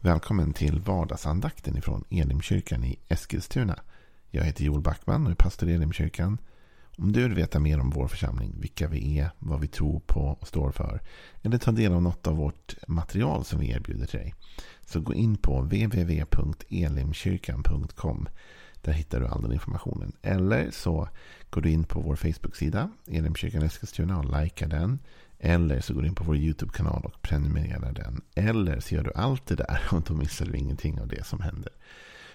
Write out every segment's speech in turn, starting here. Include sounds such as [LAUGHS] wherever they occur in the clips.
Välkommen till vardagsandakten ifrån Elimkyrkan i Eskilstuna. Jag heter Joel Backman och är pastor i Elimkyrkan. Om du vill veta mer om vår församling, vilka vi är, vad vi tror på och står för eller ta del av något av vårt material som vi erbjuder till dig så gå in på www.elimkyrkan.com Där hittar du all den informationen. Eller så går du in på vår Facebook-sida Elimkyrkan Eskilstuna och likar den. Eller så går du in på vår YouTube-kanal och prenumererar den. Eller så gör du allt det där [LAUGHS] och då missar du ingenting av det som händer.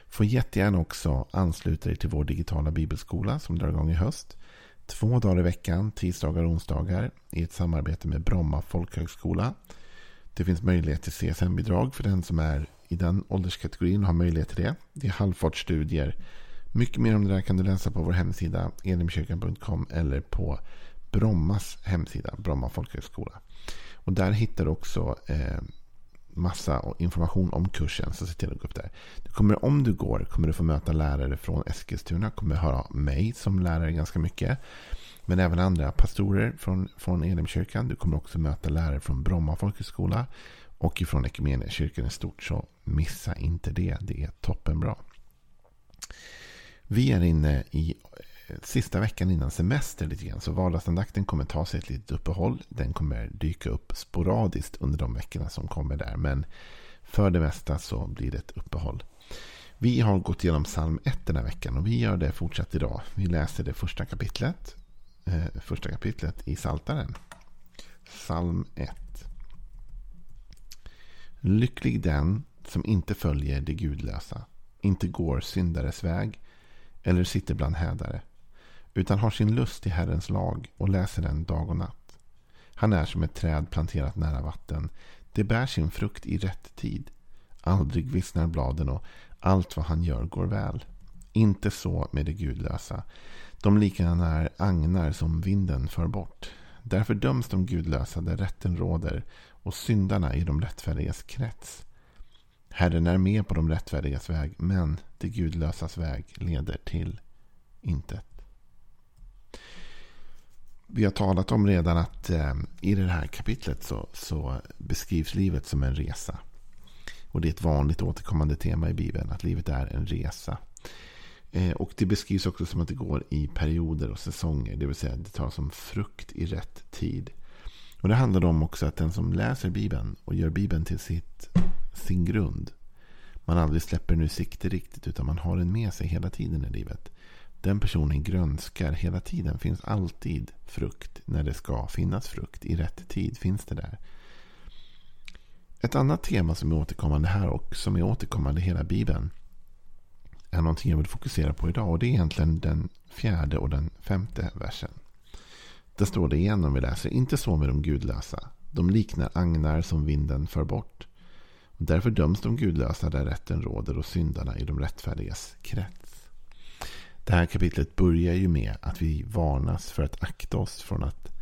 Får jättegärna också ansluta dig till vår digitala bibelskola som drar igång i höst. Två dagar i veckan, tisdagar och onsdagar i ett samarbete med Bromma folkhögskola. Det finns möjlighet till CSN-bidrag för den som är i den ålderskategorin och har möjlighet till det. Det är halvfartsstudier. Mycket mer om det där kan du läsa på vår hemsida elimkyrkan.com eller på Brommas hemsida, Bromma folkhögskola. Och där hittar du också eh, massa information om kursen. Så se till att gå upp där. Du kommer, om du går kommer du få möta lärare från Eskilstuna. kommer höra mig som lärare ganska mycket. Men även andra pastorer från, från Elimkyrkan. Du kommer också möta lärare från Bromma folkhögskola. Och ifrån kyrkan i stort. Så missa inte det. Det är toppenbra. Vi är inne i sista veckan innan semester lite grann. Så vardagsandakten kommer ta sig ett litet uppehåll. Den kommer dyka upp sporadiskt under de veckorna som kommer där. Men för det mesta så blir det ett uppehåll. Vi har gått igenom psalm 1 den här veckan och vi gör det fortsatt idag. Vi läser det första kapitlet. Eh, första kapitlet i Saltaren. Psalm 1. Lycklig den som inte följer det gudlösa, inte går syndares väg eller sitter bland hädare utan har sin lust i Herrens lag och läser den dag och natt. Han är som ett träd planterat nära vatten. Det bär sin frukt i rätt tid. Aldrig vissnar bladen och allt vad han gör går väl. Inte så med det gudlösa. De likadana är agnar som vinden för bort. Därför döms de gudlösa där rätten råder och syndarna i de rättfärdigas krets. Herren är med på de rättfärdigas väg, men det gudlösas väg leder till intet. Vi har talat om redan att eh, i det här kapitlet så, så, beskrivs livet som en resa. Och det är ett vanligt återkommande tema i Bibeln, att livet är en resa. Eh, och det beskrivs också som att det går i perioder och säsonger, det vill säga att det tar som frukt i rätt tid. Och det handlar om också att den som läser Bibeln och gör Bibeln till sitt, sin grund, man aldrig släpper den ur sikte riktigt, utan man har den med sig hela tiden i livet. Den personen grönskar hela tiden. finns alltid frukt när det ska finnas frukt. I rätt tid finns det där. Ett annat tema som är återkommande här och som är återkommande i hela Bibeln är någonting jag vill fokusera på idag. Och det är egentligen den fjärde och den femte versen. Där står det igen om vi läser. Inte så med de gudlösa. De liknar agnar som vinden för bort. Därför döms de gudlösa där rätten råder och syndarna i de rättfärdigas krets. Det här kapitlet börjar ju med att vi varnas för att akta oss från att,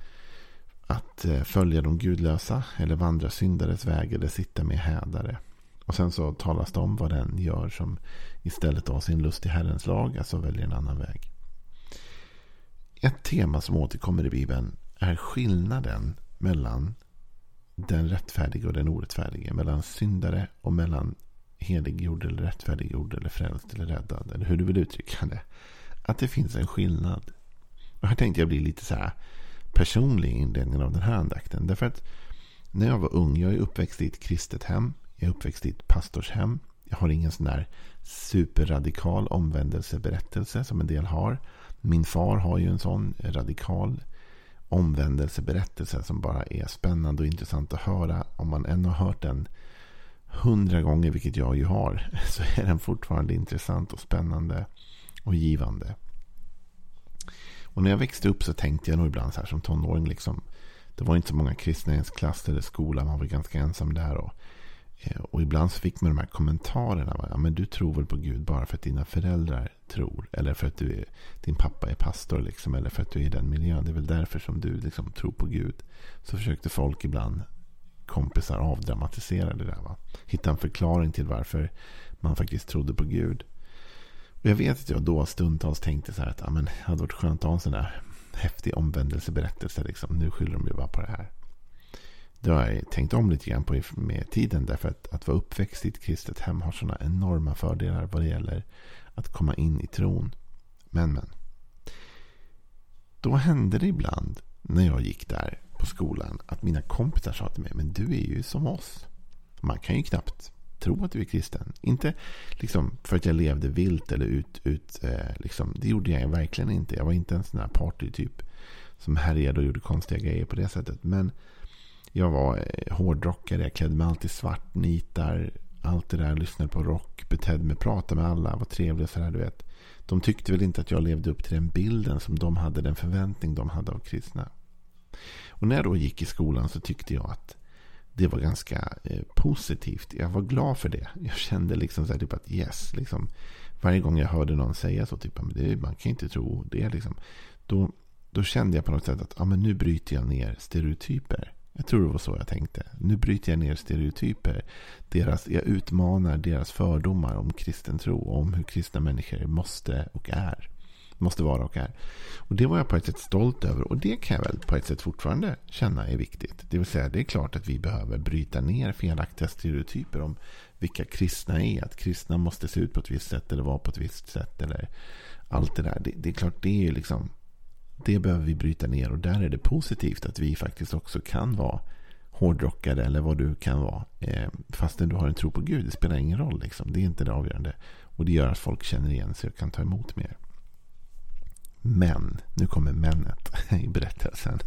att eh, följa de gudlösa eller vandra syndares väg eller sitta med hädare. Och sen så talas det om vad den gör som istället har sin lust i Herrens lag, alltså väljer en annan väg. Ett tema som återkommer i Bibeln är skillnaden mellan den rättfärdige och den orättfärdige. Mellan syndare och mellan heliggjord eller rättfärdiggjord eller frälst eller räddad. Eller hur du vill uttrycka det. Att det finns en skillnad. Och här tänkte jag bli lite så här personlig i inledningen av den här andakten. Därför att när jag var ung, jag är uppväxt i ett kristet hem. Jag är uppväxt i ett pastorshem. Jag har ingen sån där superradikal omvändelseberättelse som en del har. Min far har ju en sån radikal omvändelseberättelse som bara är spännande och intressant att höra. Om man än har hört den hundra gånger, vilket jag ju har, [LAUGHS] så är den fortfarande intressant och spännande och givande. Och när jag växte upp så tänkte jag nog ibland så här som tonåring. Liksom, det var inte så många kristna i ens klass eller skola. Man var ganska ensam där. Och, eh, och ibland så fick man de här kommentarerna. Ja, men du tror väl på Gud bara för att dina föräldrar tror. Eller för att du är, din pappa är pastor. Liksom, eller för att du är i den miljön. Det är väl därför som du liksom, tror på Gud. Så försökte folk ibland kompisar avdramatiserade det där. Va? Hitta en förklaring till varför man faktiskt trodde på Gud. Och jag vet att jag då stundtals tänkte så här att ja, men, det hade varit skönt att ha en sån där häftig omvändelseberättelse. Liksom. Nu skyller de ju bara på det här. Det har jag tänkt om lite grann på med tiden. Därför att, att vara uppväxt i ett kristet hem har sådana enorma fördelar vad det gäller att komma in i tron. Men, men. Då hände det ibland när jag gick där på skolan att mina kompisar sa till mig, men du är ju som oss. Man kan ju knappt tro att du är kristen. Inte liksom för att jag levde vilt eller ut, ut eh, liksom, det gjorde jag verkligen inte. Jag var inte en sån här partytyp som härjade och gjorde konstiga grejer på det sättet. Men jag var eh, hårdrockare, jag klädde mig alltid svart, nitar, allt det där, lyssnade på rock, betedde mig, pratade med alla, var trevlig och sådär, du vet. De tyckte väl inte att jag levde upp till den bilden som de hade, den förväntning de hade av kristna. Och när jag då gick i skolan så tyckte jag att det var ganska eh, positivt. Jag var glad för det. Jag kände liksom så här, typ att yes, liksom, varje gång jag hörde någon säga så, typ, men det, man kan inte tro det. Liksom, då, då kände jag på något sätt att ja, men nu bryter jag ner stereotyper. Jag tror det var så jag tänkte. Nu bryter jag ner stereotyper. Deras, jag utmanar deras fördomar om kristen tro. Och om hur kristna människor måste och är. Måste vara och är. Och det var jag på ett sätt stolt över. Och det kan jag väl på ett sätt fortfarande känna är viktigt. Det vill säga det är klart att vi behöver bryta ner felaktiga stereotyper om vilka kristna är. Att kristna måste se ut på ett visst sätt eller vara på ett visst sätt. Eller allt det där. Det, det är klart det är liksom det behöver vi bryta ner och där är det positivt att vi faktiskt också kan vara hårdrockare eller vad du kan vara. Eh, fastän du har en tro på Gud. Det spelar ingen roll. Liksom. Det är inte det avgörande. Och det gör att folk känner igen sig och kan ta emot mer. Men, nu kommer männet [LAUGHS] i berättelsen.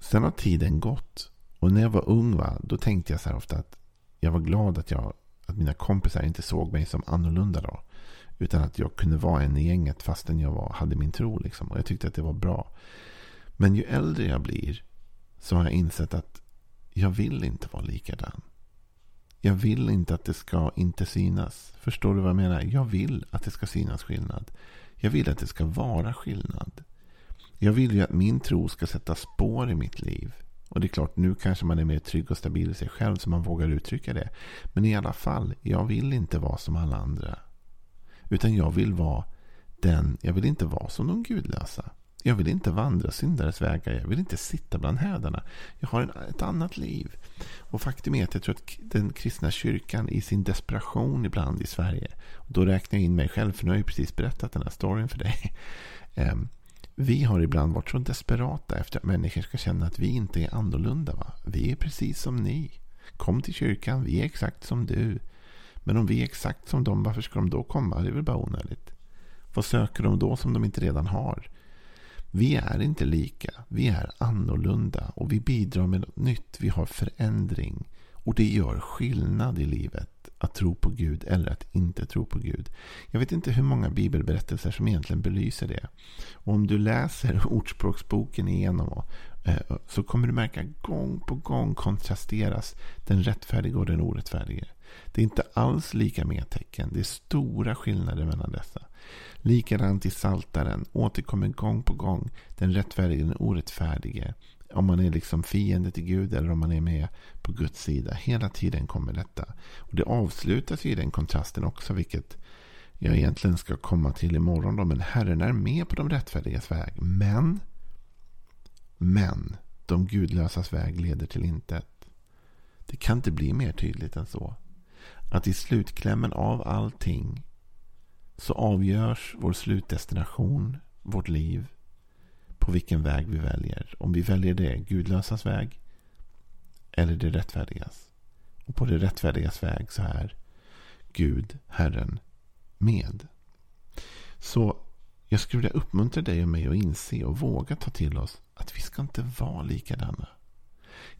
Sen har tiden gått. Och när jag var ung, va, då tänkte jag så här ofta att jag var glad att, jag, att mina kompisar inte såg mig som annorlunda då. Utan att jag kunde vara en i gänget fastän jag var, hade min tro. Liksom. Och jag tyckte att det var bra. Men ju äldre jag blir så har jag insett att jag vill inte vara likadan. Jag vill inte att det ska inte synas. Förstår du vad jag menar? Jag vill att det ska synas skillnad. Jag vill att det ska vara skillnad. Jag vill ju att min tro ska sätta spår i mitt liv. Och det är klart, nu kanske man är mer trygg och stabil i sig själv så man vågar uttrycka det. Men i alla fall, jag vill inte vara som alla andra. Utan jag vill vara den, jag vill inte vara som de gudlösa. Jag vill inte vandra syndares vägar. Jag vill inte sitta bland hädarna. Jag har en, ett annat liv. Och faktum är att jag tror att den kristna kyrkan i sin desperation ibland i Sverige. Och då räknar jag in mig själv, för nu har jag ju precis berättat den här storyn för dig. [LAUGHS] Ehm, vi har ibland varit så desperata efter att människor ska känna att vi inte är annorlunda. Va? Vi är precis som ni. Kom till kyrkan, vi är exakt som du. Men om vi är exakt som dem, varför ska de då komma? Det är väl bara onödigt. Vad söker de då som de inte redan har? Vi är inte lika. Vi är annorlunda och vi bidrar med något nytt. Vi har förändring. Och det gör skillnad i livet att tro på Gud eller att inte tro på Gud. Jag vet inte hur många bibelberättelser som egentligen belyser det. Och om du läser [LAUGHS] Ordspråksboken igenom eh, så kommer du märka gång på gång kontrasteras den rättfärdige och den orättfärdige. Det är inte alls lika med tecken. Det är stora skillnader mellan dessa. Likadant i Saltaren återkommer gång på gång den rättfärdige den orättfärdige. Om man är liksom fiende till Gud eller om man är med på Guds sida. Hela tiden kommer detta. Och Det avslutas i den kontrasten också, vilket jag egentligen ska komma till imorgon. Då. Men Herren är med på de rättfärdigas väg. Men, men, de gudlösas väg leder till intet. Det kan inte bli mer tydligt än så att i slutklämmen av allting så avgörs vår slutdestination, vårt liv, på vilken väg vi väljer. Om vi väljer det gudlösas väg eller det rättfärdigas. Och på det rättfärdigas väg så är Gud, Herren, med. Så jag skulle vilja uppmuntra dig och mig att inse och våga ta till oss att vi ska inte vara likadana.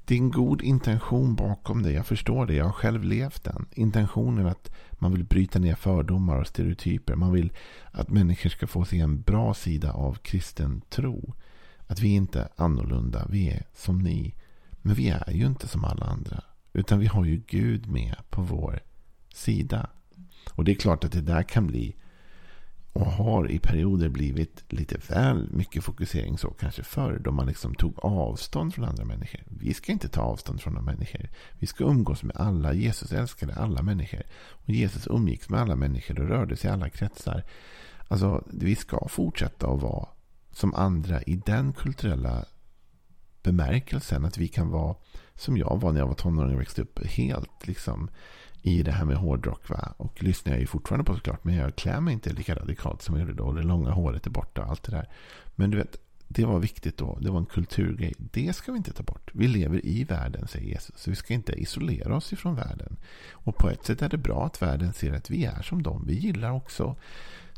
Det är en god intention bakom det. Jag förstår det. Jag har själv levt den. Intentionen att man vill bryta ner fördomar och stereotyper. Man vill att människor ska få se en bra sida av kristen tro. Att vi inte är annorlunda. Vi är som ni. Men vi är ju inte som alla andra. Utan vi har ju Gud med på vår sida. Och det är klart att det där kan bli och har i perioder blivit lite väl mycket fokusering så kanske förr. Då man liksom tog avstånd från andra människor. Vi ska inte ta avstånd från andra människor. Vi ska umgås med alla. Jesus älskade alla människor. Och Jesus umgicks med alla människor och rörde sig i alla kretsar. Alltså, vi ska fortsätta att vara som andra i den kulturella bemärkelsen. Att vi kan vara som jag var när jag var tonåring och växte upp. Helt liksom i det här med hårdrock. Va? Och lyssnar jag ju fortfarande på såklart. Men jag klär mig inte lika radikalt som jag gjorde då. Det långa håret är borta och allt det där. Men du vet, det var viktigt då. Det var en kulturgrej. Det ska vi inte ta bort. Vi lever i världen, säger Jesus. Så vi ska inte isolera oss ifrån världen. Och på ett sätt är det bra att världen ser att vi är som dem. Vi gillar också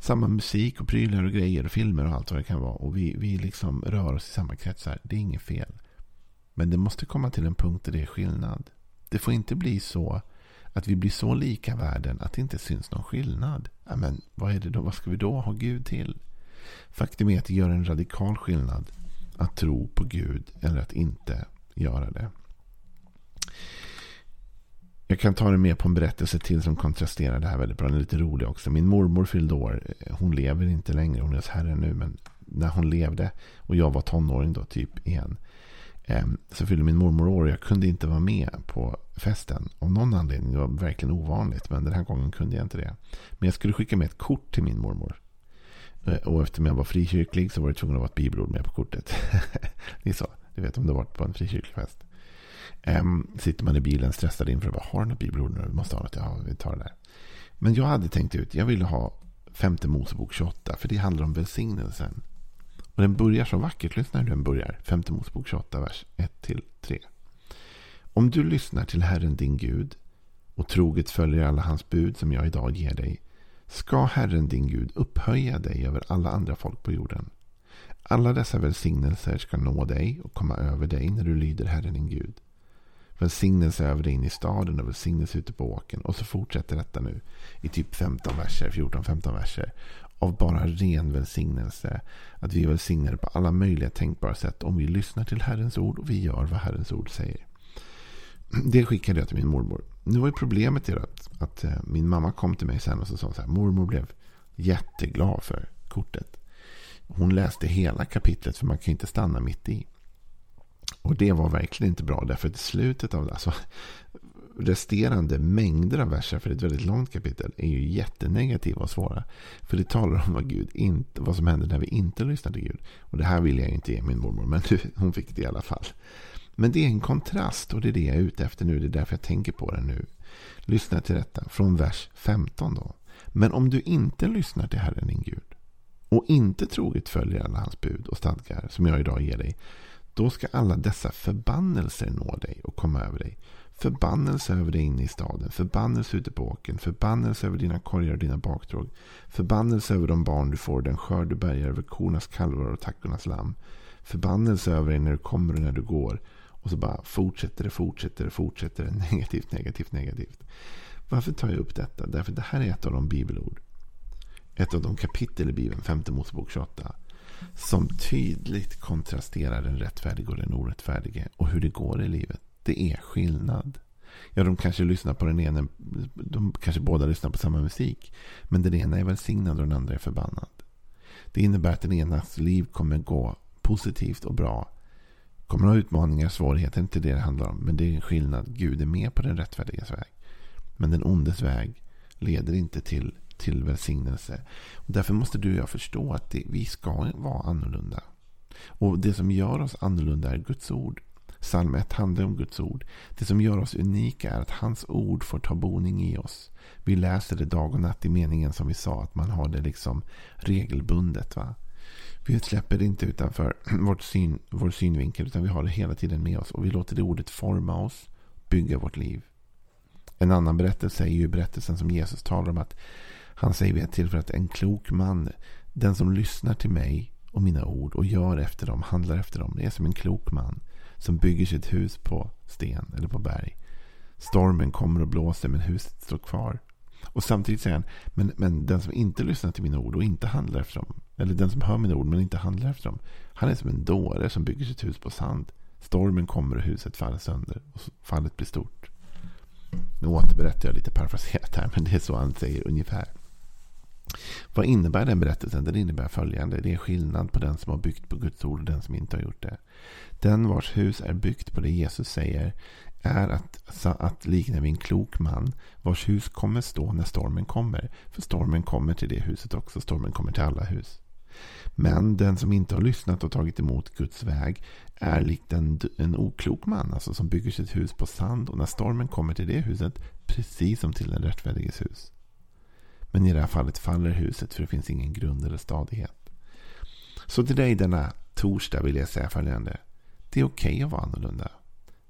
samma musik och prylar och grejer och filmer och allt vad det kan vara. Och vi, vi liksom rör oss i samma kretsar. Det är inget fel. Men det måste komma till en punkt där det är skillnad. Det får inte bli så att vi blir så lika världen att det inte syns någon skillnad. Men vad, är det då? vad ska vi då ha Gud till? Faktum är att det gör en radikal skillnad att tro på Gud eller att inte göra det. Jag kan ta det med på en berättelse till som kontrasterar det här väldigt bra. Den är lite rolig också. Min mormor fyllde år. Hon lever inte längre. Hon är hos Herren nu. Men när hon levde och jag var tonåring då typ igen. Ehm, så fyllde min mormor år och jag kunde inte vara med på festen. Av någon anledning. Det var verkligen ovanligt. Men den här gången kunde jag inte det. Men jag skulle skicka med ett kort till min mormor. Eh, och eftersom jag var frikyrklig så var det tvungen att vara ett bibelord med på kortet. Det är så, du vet om du har varit på en frikyrklig fest. Um, sitter man i bilen stressad inför att har du något bibelord nu? Vi måste ha något. Ja, vi tar det där. Men jag hade tänkt ut, jag ville ha femte Mosebok 28. För det handlar om välsignelsen. Och den börjar så vackert. Lyssna hur den börjar. Femte Mosebok 28, vers 1-3. Om du lyssnar till Herren din Gud och troget följer alla hans bud som jag idag ger dig ska Herren din Gud upphöja dig över alla andra folk på jorden. Alla dessa välsignelser ska nå dig och komma över dig när du lyder Herren din Gud. Välsignelse över dig in i staden och välsignelse ute på åken. Och så fortsätter detta nu i typ 15 verser, 14-15 verser. Av bara ren välsignelse. Att vi är välsignade på alla möjliga tänkbara sätt om vi lyssnar till Herrens ord och vi gör vad Herrens ord säger. Det skickade jag till min mormor. Nu var ju problemet att, att eh, min mamma kom till mig sen och så sa så här. Mormor blev jätteglad för kortet. Hon läste hela kapitlet för man kan inte stanna mitt i. Och det var verkligen inte bra. Därför att i slutet av det, alltså, resterande mängder av verser för det är ett väldigt långt kapitel är ju jättenegativa och svåra. För det talar om vad, Gud inte, vad som händer när vi inte lyssnar till Gud. Och det här vill jag inte ge min mormor, men hon fick det i alla fall. Men det är en kontrast och det är det jag är ute efter nu. Det är därför jag tänker på det nu. Lyssna till detta från vers 15 då. Men om du inte lyssnar till Herren din Gud och inte troget följer alla hans bud och stadgar som jag idag ger dig. Då ska alla dessa förbannelser nå dig och komma över dig. Förbannelse över dig inne i staden, förbannelse ute på åken, förbannelse över dina korgar och dina baktråg, förbannelse över de barn du får, den skörd du bärgar över kornas kalvar och tackornas lamm, förbannelse över dig när du kommer och när du går, och så bara fortsätter det, fortsätter det, fortsätter det. [LAUGHS] Negativt, negativt, negativt. Varför tar jag upp detta? Därför det här är ett av de bibelord. Ett av de kapitel i Bibeln, femte Mosebok 28. Som tydligt kontrasterar den rättfärdige och den orättfärdige. Och hur det går i livet. Det är skillnad. Ja, de kanske lyssnar på den ena. De kanske båda lyssnar på samma musik. Men den ena är välsignad och den andra är förbannad. Det innebär att den enas liv kommer gå positivt och bra kommer ha utmaningar, svårigheter, inte det det handlar om. Men det är en skillnad. Gud är med på den rättfärdigas väg. Men den ondes väg leder inte till, till välsignelse. Och därför måste du och jag förstå att det, vi ska vara annorlunda. Och det som gör oss annorlunda är Guds ord. Psalm 1 handlar om Guds ord. Det som gör oss unika är att hans ord får ta boning i oss. Vi läser det dag och natt i meningen som vi sa, att man har det liksom regelbundet. Va? Vi släpper det inte utanför [CLEARS THROAT] vårt syn, vår synvinkel utan vi har det hela tiden med oss. Och vi låter det ordet forma oss, bygga vårt liv. En annan berättelse är ju berättelsen som Jesus talar om att han säger vid ett tillfälle att en klok man, den som lyssnar till mig och mina ord och gör efter dem, handlar efter dem. Det är som en klok man som bygger sitt hus på sten eller på berg. Stormen kommer och blåser men huset står kvar. Och samtidigt säger han, men, men den som inte lyssnar till mina ord och inte handlar efter dem, eller den som hör mina ord men inte handlar efter dem, han är som en dåre som bygger sitt hus på sand. Stormen kommer och huset faller sönder och fallet blir stort. Nu återberättar jag lite parafraserat här, men det är så han säger ungefär. Vad innebär den berättelsen? Den innebär följande. Det är skillnad på den som har byggt på Guds ord och den som inte har gjort det. Den vars hus är byggt på det Jesus säger är att, att likna vid en klok man vars hus kommer stå när stormen kommer. För stormen kommer till det huset också. Stormen kommer till alla hus. Men den som inte har lyssnat och tagit emot Guds väg är likt en, en oklok man alltså, som bygger sitt hus på sand. Och när stormen kommer till det huset, precis som till den rättfärdiges hus. Men i det här fallet faller huset för det finns ingen grund eller stadighet. Så till dig denna torsdag vill jag säga följande. Det är okej okay att vara annorlunda.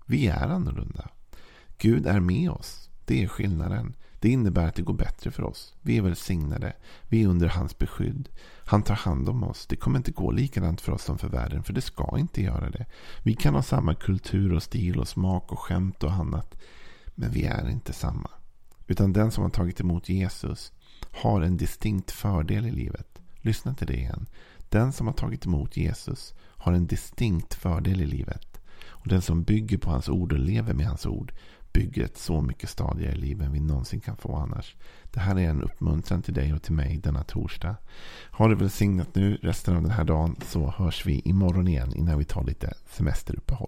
Vi är annorlunda. Gud är med oss. Det är skillnaden. Det innebär att det går bättre för oss. Vi är välsignade. Vi är under hans beskydd. Han tar hand om oss. Det kommer inte gå likadant för oss som för världen. För det ska inte göra det. Vi kan ha samma kultur och stil och smak och skämt och annat. Men vi är inte samma. Utan den som har tagit emot Jesus har en distinkt fördel i livet. Lyssna till det igen. Den som har tagit emot Jesus har en distinkt fördel i livet. Och den som bygger på hans ord och lever med hans ord bygger ett så mycket stadigare liv än vi någonsin kan få annars. Det här är en uppmuntran till dig och till mig denna torsdag. Ha det välsignat nu resten av den här dagen så hörs vi imorgon igen innan vi tar lite semesteruppehåll.